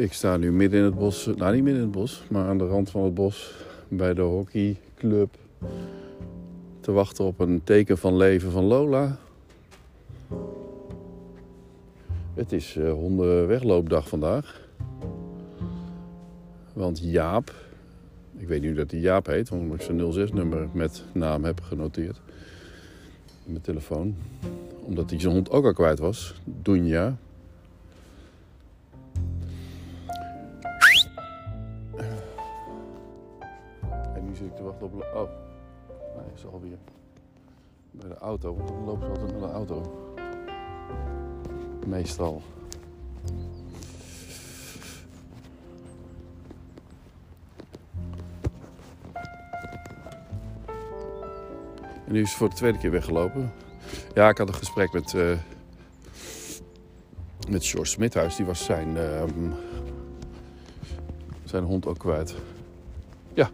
Ik sta nu midden in het bos, nou niet midden in het bos, maar aan de rand van het bos bij de hockeyclub. Te wachten op een teken van leven van Lola. Het is uh, hondenwegloopdag vandaag. Want Jaap, ik weet niet dat hij Jaap heet, want ik zijn 06-nummer met naam heb genoteerd. In mijn telefoon. Omdat hij zijn hond ook al kwijt was. Dunja. Te op... Oh, nee, is alweer bij de auto. Want dan lopen ze altijd naar de auto. Meestal. En nu is voor de tweede keer weggelopen. Ja, ik had een gesprek met, uh, met George Smithuis. Die was zijn, uh, zijn hond ook kwijt. Ja,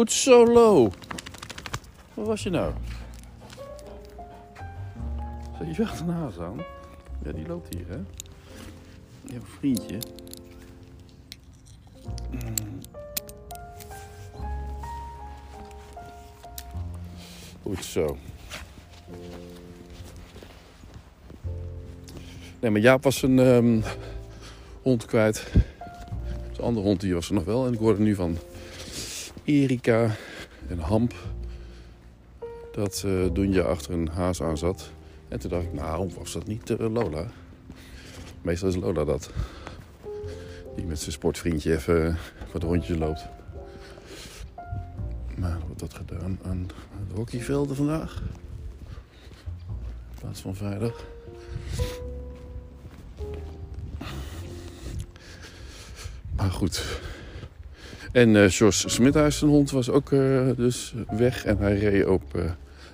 solo. Wat was je nou? Zet je achter een haas aan? Ja, die loopt hier, hè? Jouw vriendje. Goed zo. Nee, maar Jaap was een um, hond kwijt. Zijn andere hond die was er nog wel. En ik hoorde nu van Erika en Hamp dat uh, Dunja achter een haas aan zat. En toen dacht ik, nou, was dat niet uh, Lola? Meestal is Lola dat. Die met zijn sportvriendje even wat rondjes loopt. Maar wat dat gedaan aan de hockeyvelden vandaag. In plaats van vrijdag. Maar goed. En uh, George Smithuis, zijn hond, was ook uh, dus weg. En hij reed op uh,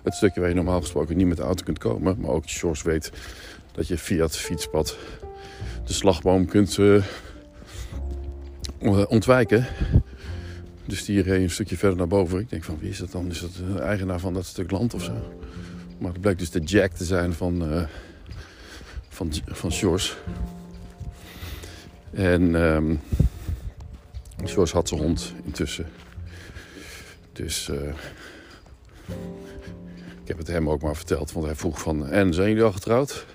het stukje waar je normaal gesproken niet met de auto kunt komen. Maar ook George weet dat je via het fietspad de slagboom kunt ontwijken. Dus die reed een stukje verder naar boven. Ik denk van wie is dat dan? Is dat de eigenaar van dat stuk land of zo? Maar het blijkt dus de Jack te zijn van, uh, van, van George. En um, George had zijn hond intussen. Dus uh, ik heb het hem ook maar verteld. Want hij vroeg van, en zijn jullie al getrouwd?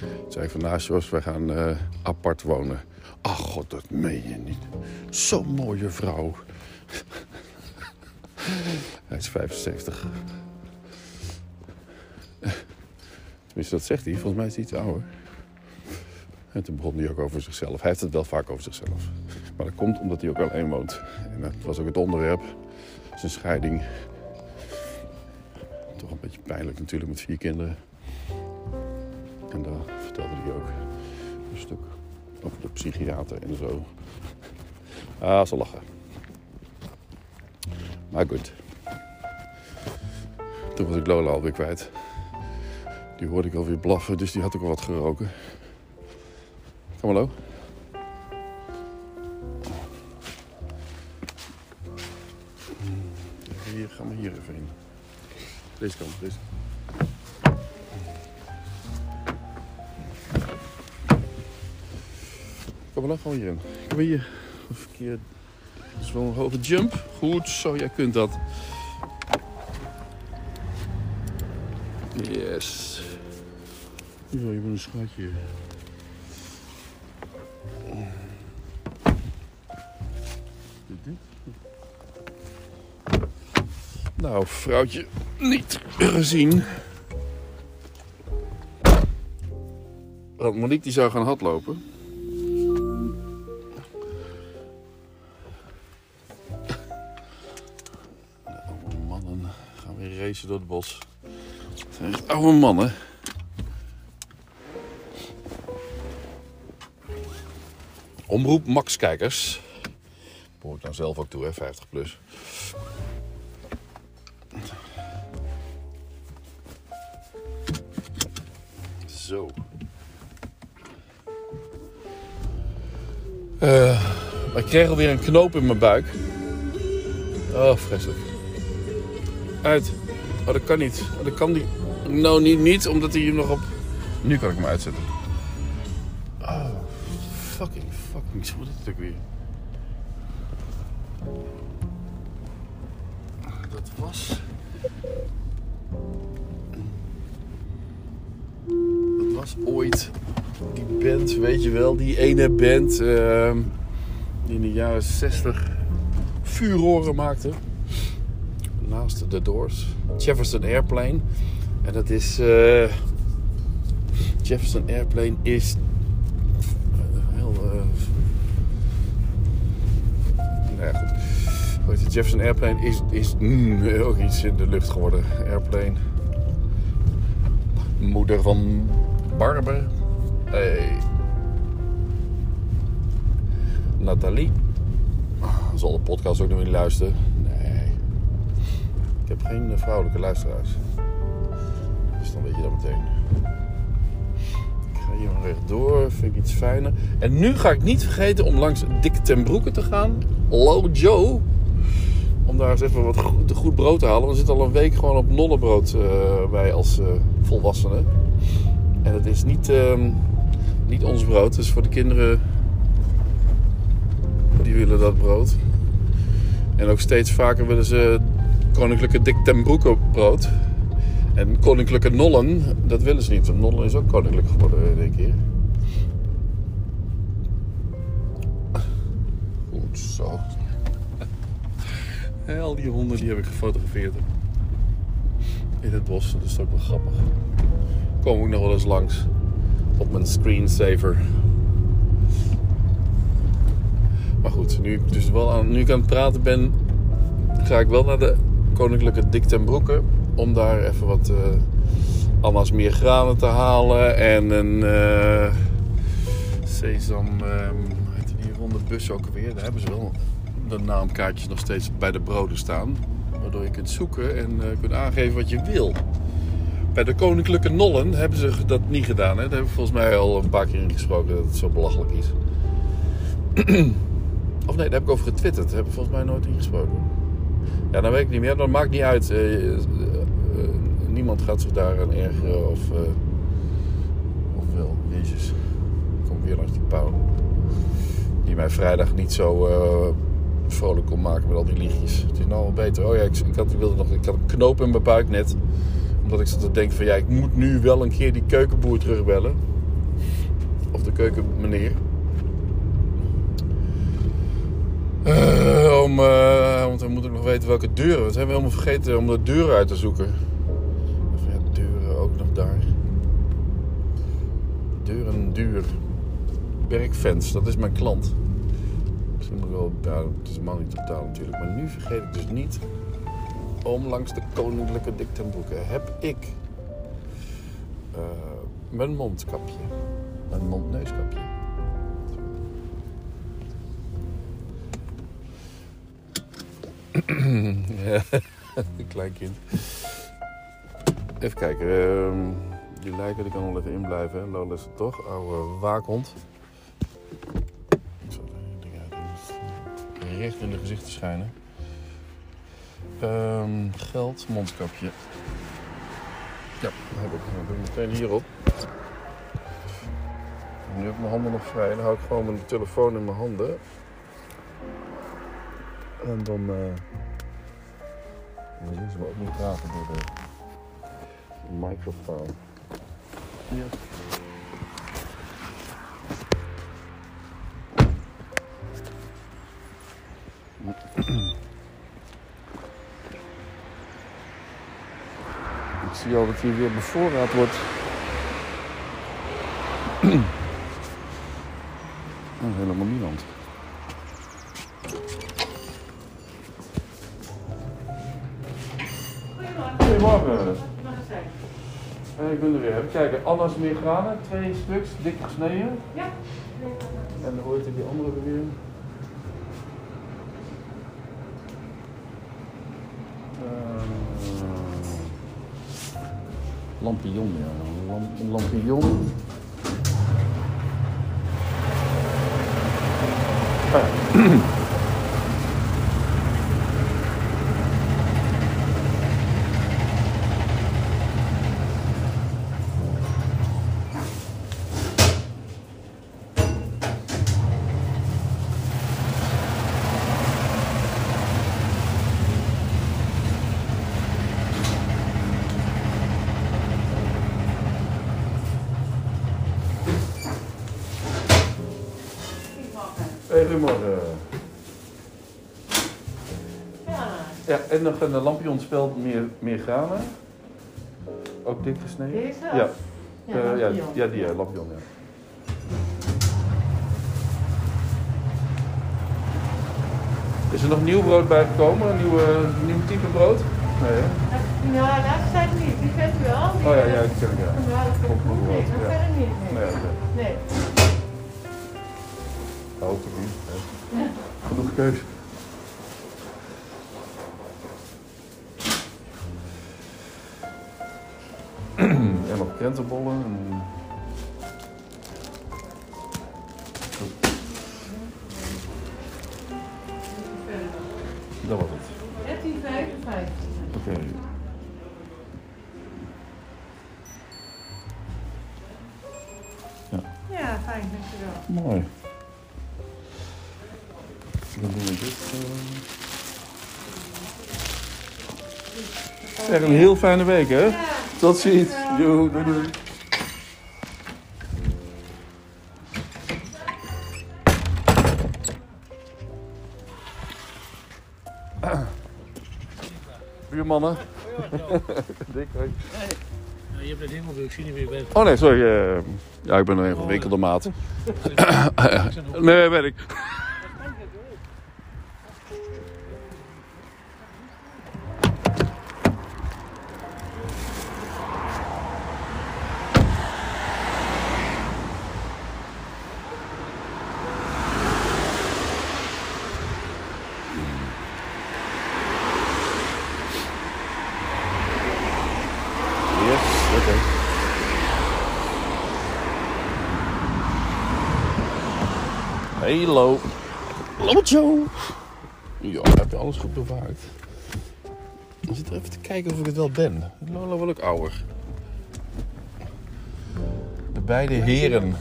Toen zei ik van, nou wij gaan uh, apart wonen. Ach god, dat meen je niet. Zo'n mooie vrouw. Hij is 75. Tenminste, dat zegt hij. Volgens mij is hij iets ouder. En toen begon hij ook over zichzelf. Hij heeft het wel vaak over zichzelf. Maar dat komt omdat hij ook alleen woont. En dat was ook het onderwerp. Zijn scheiding. Toch een beetje pijnlijk natuurlijk met vier kinderen. En daar vertelde hij ook een stuk over de psychiater en zo. Ah, ze lachen. Maar goed. Toen was ik Lola alweer kwijt. Die hoorde ik alweer blaffen, dus die had ook al wat geroken. Kom maar, Hier, ga maar hier even in. Deze kant, deze Kom maar, Lo, gewoon hierin. Kom maar hier. Verkeerd. Dat is wel een hoge jump. Goed zo, jij kunt dat. Yes. Ja, je bent een schatje. Nou, vrouwtje, niet gezien. Want Monique die zou gaan hardlopen. racen door het bos. Het zijn echt oude mannen. Omroep Max Kijkers. Behoor ik dan zelf ook toe, hè, 50 plus. Zo. Uh, ik kreeg alweer een knoop in mijn buik. Oh, vreselijk. Uit. Oh, dat kan niet. Oh, dat kan die. Nou, niet, niet, omdat hij hem nog op. Nu kan ik hem uitzetten. Oh, fucking, fucking wat is het weer? Weet je wel, die ene band ehm, die in de jaren 60 vuurroren maakte. Naast de Doors. Jefferson Airplane. En dat is. eh, Jefferson Airplane is. Heel. eh, nou ja, goed. Jefferson Airplane is, is mm, ook iets in de lucht geworden. Airplane. Moeder van Barber. Nathalie. Zal de podcast ook nog niet luisteren? Nee. Ik heb geen eh, vrouwelijke luisteraars. Dus dan weet je dat meteen. Ik ga hier maar rechtdoor. Vind ik iets fijner. En nu ga ik niet vergeten om langs Dick ten Broeke te gaan. Low Joe. Om daar eens even wat goed, goed brood te halen. We zitten al een week gewoon op nonnenbrood eh bij als eh, volwassenen. En het is niet, ehm, niet ons brood. Is voor de kinderen. Die willen dat brood. En ook steeds vaker willen ze koninklijke Dick ten brood. En koninklijke nollen, dat willen ze niet. Want nollen is ook koninklijk geworden in één keer. Goed zo. Al die honden die heb ik gefotografeerd. In het bos, dat is ook wel grappig. Kom ik nog wel eens langs. Op mijn screensaver. Maar goed, nu ik, dus wel aan, nu ik het praten ben, ga ik wel naar de Koninklijke Dik. Om daar even wat Anna's meer granen te halen. En een eh sesam, hoe heet die ronde bus ook weer. Daar hebben ze wel de naamkaartjes nog steeds bij de broden staan. Waardoor je kunt zoeken en eh, kunt aangeven wat je wil. Bij de Koninklijke Nollen hebben ze dat niet gedaan. Hè? Daar hebben we volgens mij al een paar keer in gesproken dat het zo belachelijk is. Of nee, daar heb ik over getwitterd. Daar heb ik volgens mij nooit ingesproken. Ja, dan weet ik niet meer. Dat maakt niet uit. Eh, eh, eh, niemand gaat zich daar aan ergeren of, of wel. Jezus. Ik kom weer langs die pauw. Die mij vrijdag niet zo vrolijk kon maken met al die liedjes. Het is nou wel beter. Oh ja, ik, ik, had, ik, wilde nog, ik had een knoop in mijn buik net. Omdat ik zat te denken van ja, ik moet nu wel een keer die keukenboer terugbellen. Of de keukenmeneer. Eh, om, eh, want we moeten nog weten welke deuren. We zijn helemaal vergeten om de deuren uit te zoeken. Of ja, deuren ook nog daar. Deuren duur. Bergfans, dat is mijn klant. Misschien moet ik wel. Ja, het is man niet te natuurlijk. Maar nu vergeet ik dus niet om langs de Koninklijke Dik ten Broeke heb ik eh, mijn mondkapje. Mijn mondneuskapje. Ja, klein kind. Even kijken. ehm, die lijken die kan nog even inblijven. hè. Lola is het toch. Oude waakhond. Ik zal er ding uit. Recht in de gezicht te schijnen. Ehm, geld, mondkapje. Ja, dat heb ik. Dan doe ik meteen hierop. Nu heb ik mijn handen nog vrij. Dan hou ik gewoon mijn telefoon in mijn handen. En dan. eh dan zien ze me ook niet praten door de microfoon. Ja. Ik zie al dat hier weer bevoorraad wordt. Oh, helemaal niemand. Eh, ik ben er weer. Even kijken. Anna's meer granen, twee stuks, dik gesneden. Ja. En hoe heet die andere weer? Eh, Lampion, ja. Lam- lampion. Ah. Ja. Ja, en nog een lampion speelt meer, meer granen. Ook dik gesneden. Deze? Ja. Ja, Eh, ja, ja, die eh, lampion, ja. Is er nog nieuw brood bijgekomen? Een nieuwe, nieuw type brood? Nee, hè? Ja, laatste tijd niet. Die vindt u wel. Die, Oh ja, ja, die ken ik, ja. Ja, dat Komt brood, dat ja. verder niet. Nee. Nee. Niet. hè. Genoeg keus. en nog krentenbollen. En... Dat was het. 1355. Oké. Ja, fijn, dankjewel. Mooi. Dan doen we dit. Zeg, een heel fijne week, hè? Tot ziens. Jo, doei doei. Buurmannen. Dik, hoi. Je hebt het helemaal ik zie niet je bent. Oh nee, sorry. eh, ja, ik ben een verwikkelde maat. nee, weet ik. Hallo Joe. Ja, heb je alles goed bewaard? Ik zit even te kijken of ik het wel ben. Lola wordt ook ouder. De beide heren.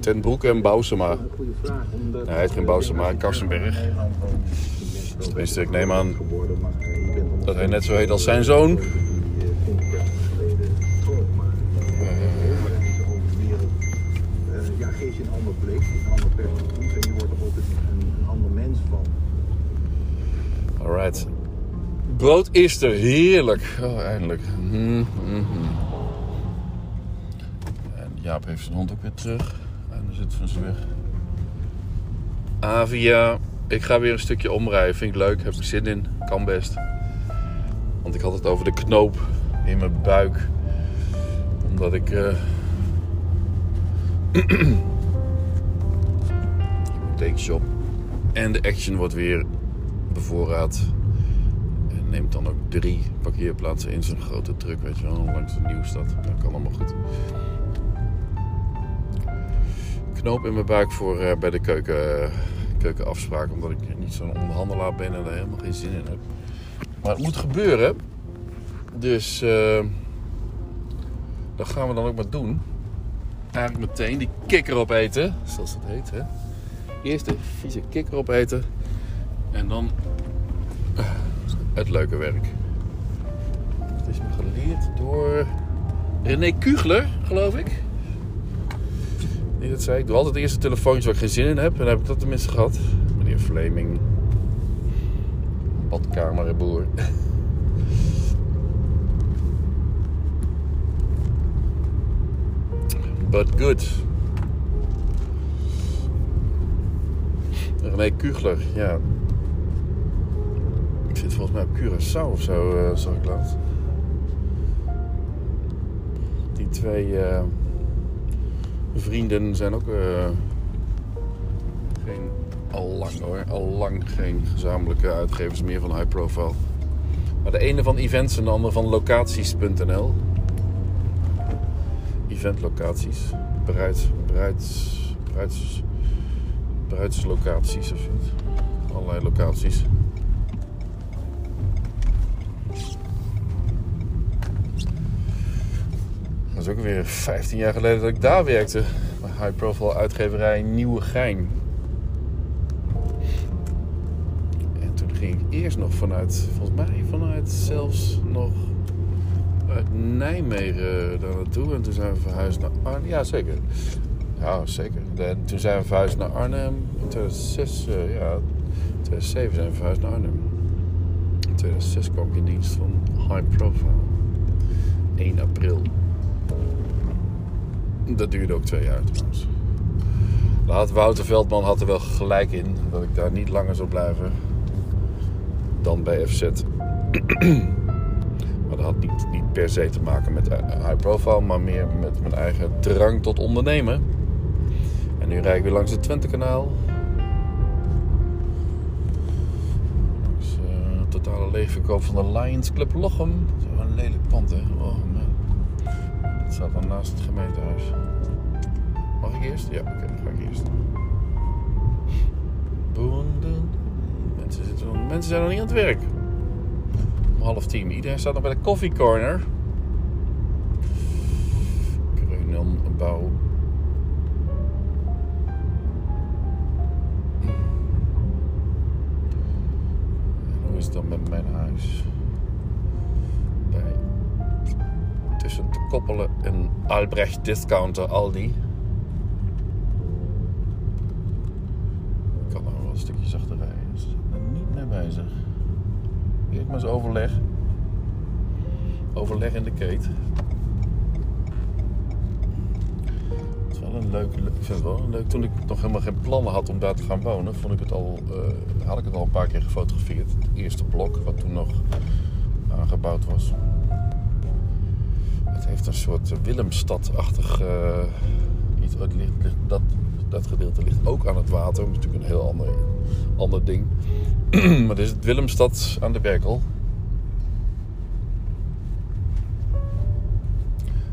Ten Broeke en Bousema. Nee, hij heet geen Bousema, Karsenberg. Tenminste, ik neem aan dat hij net zo heet als zijn zoon. Ja, geef je een ander blik, een ander perspectief en je wordt er ook een, een, een ander mens van. Alright. Brood is er, heerlijk. Oh, eindelijk. Mhm, mhm. En Jaap heeft zijn hond ook weer terug. En dan zit van ze weg. Avia. Ik ga weer een stukje omrijden. Vind ik leuk. Heb ik zin in. Kan best. Want ik had het over de knoop in mijn buik. Omdat ik... eh Take En de action wordt weer bevoorraad. Neemt dan ook drie parkeerplaatsen in zijn grote truck, weet je wel, langs de Nieuwstad. Dat kan allemaal goed. Knoop in mijn buik voor eh, bij de keuken, keukenafspraak, omdat ik niet zo'n onderhandelaar ben en daar helemaal geen zin in heb. Maar het moet gebeuren. Dus eh, dat gaan we dan ook maar doen. Eigenlijk meteen die kikker opeten, zoals dat heet. Hè? Eerst de vieze kikker opeten. En dan eh, het leuke werk. Het is me geleerd door René Kugler, geloof ik. Die dat zei. Ik doe altijd de eerste telefoontjes waar ik geen zin in heb. En dan heb ik dat tenminste gehad. Meneer Fleming. Badkamerboer. But good. René Kugler, ja. Zit volgens mij op Curaçao of zo, eh, zag ik laatst. Die twee eh, vrienden zijn ook eh, geen, al lang hoor, al lang geen gezamenlijke uitgevers meer van High Profile. Maar de ene van events en de andere van locaties.nl. Eventlocaties. Bruids, bruids, bruids, bruidslocaties of zoiets. Allerlei locaties. Is ook weer 15 jaar geleden dat ik daar werkte. Bij High Profile uitgeverij Nieuwegein. En toen ging ik eerst nog vanuit, volgens mij vanuit zelfs nog uit Nijmegen daar naartoe. En toen zijn we verhuisd naar Arnhem. Ja, zeker. Ja, zeker. En toen zijn we verhuisd naar Arnhem. In 2006, eh, ja, in 2007 zijn we verhuisd naar Arnhem. In 2006 kwam ik in dienst van High Profile. 1 april. Dat duurde ook twee jaar trouwens. Had Wouter Veldman had er wel gelijk in dat ik daar niet langer zou blijven dan bij FZ. maar dat had niet, niet per se te maken met high profile, maar meer met mijn eigen drang tot ondernemen. En nu rijd ik weer langs het Twente-kanaal. Langs eh, totale leegverkoop van de Lions Club Lochem. Een lelijk pand, hè? Oh staat dan naast het gemeentehuis. Mag ik eerst? Ja, oké, dan ga ik eerst. Boen, doen. Mensen, zitten mensen zijn nog niet aan het werk. Om half tien. Iedereen staat nog bij de coffee corner. Kreunen bouw. En hoe is het dan met mijn huis? Koppelen en Albrecht Discounter Aldi. Ik kan nou wel een stukje zachter rijden. Ze er niet mee bezig. Eerst maar eens overleg. Overleg in de keet. Het is wel een leuk, ik vind het wel een leuk. Toen ik nog helemaal geen plannen had om daar te gaan wonen, vond ik het al, eh, had ik het al een paar keer gefotografeerd. Het eerste blok, wat toen nog aangebouwd was. Heeft een soort Willemstad-achtig eh, iets. Dat, dat gedeelte ligt ook aan het water. Dat is natuurlijk een heel ander, ander ding. maar dit is het Willemstad aan de Berkel.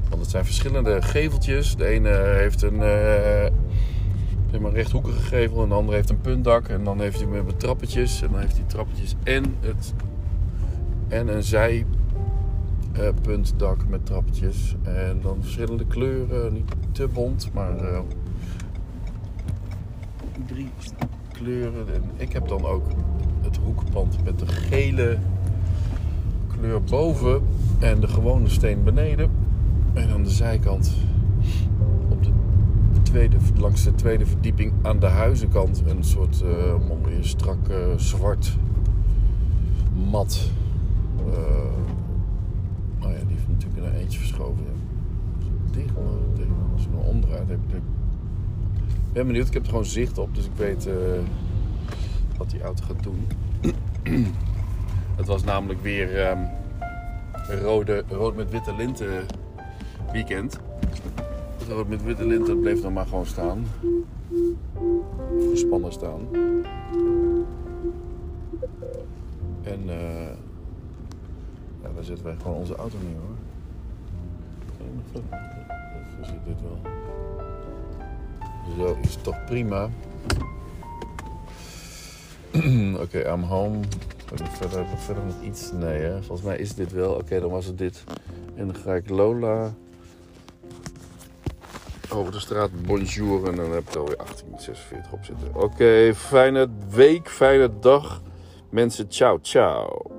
Want het zijn verschillende geveltjes. De ene heeft een eh, zeg maar rechthoekige gevel en de andere heeft een puntdak. En dan heeft hij met trappetjes. En dan heeft hij trappetjes en, het, en een zij eh, puntdak met trappetjes. En dan verschillende kleuren. Niet te bont, maar eh, drie kleuren. En ik heb dan ook het hoekpand met de gele kleur boven en de gewone steen beneden. En aan de zijkant op de tweede, langs de tweede verdieping aan de huizenkant een soort eh mooie strak eh, zwart mat. Eentje verschoven. Maar dicht. Als je nou omdraait heb. Ik ben benieuwd, ik heb er gewoon zicht op, dus ik weet eh, wat die auto gaat doen. Het was namelijk weer ehm, rode, rood met witte linten weekend. Rood met witte linten bleef dan maar gewoon staan. Gespannen staan. En eh daar zetten wij gewoon onze auto neer hoor. Dit wel? Zo is toch prima. Oké, I'm home. Ik verder, heb verder nog iets? Nee, hè? volgens mij is dit wel. Oké, dan was het dit. En dan ga ik Lola over de straat bonjour en dan heb ik alweer 1846 op zitten. Oké, fijne week, fijne dag. Mensen, ciao, ciao.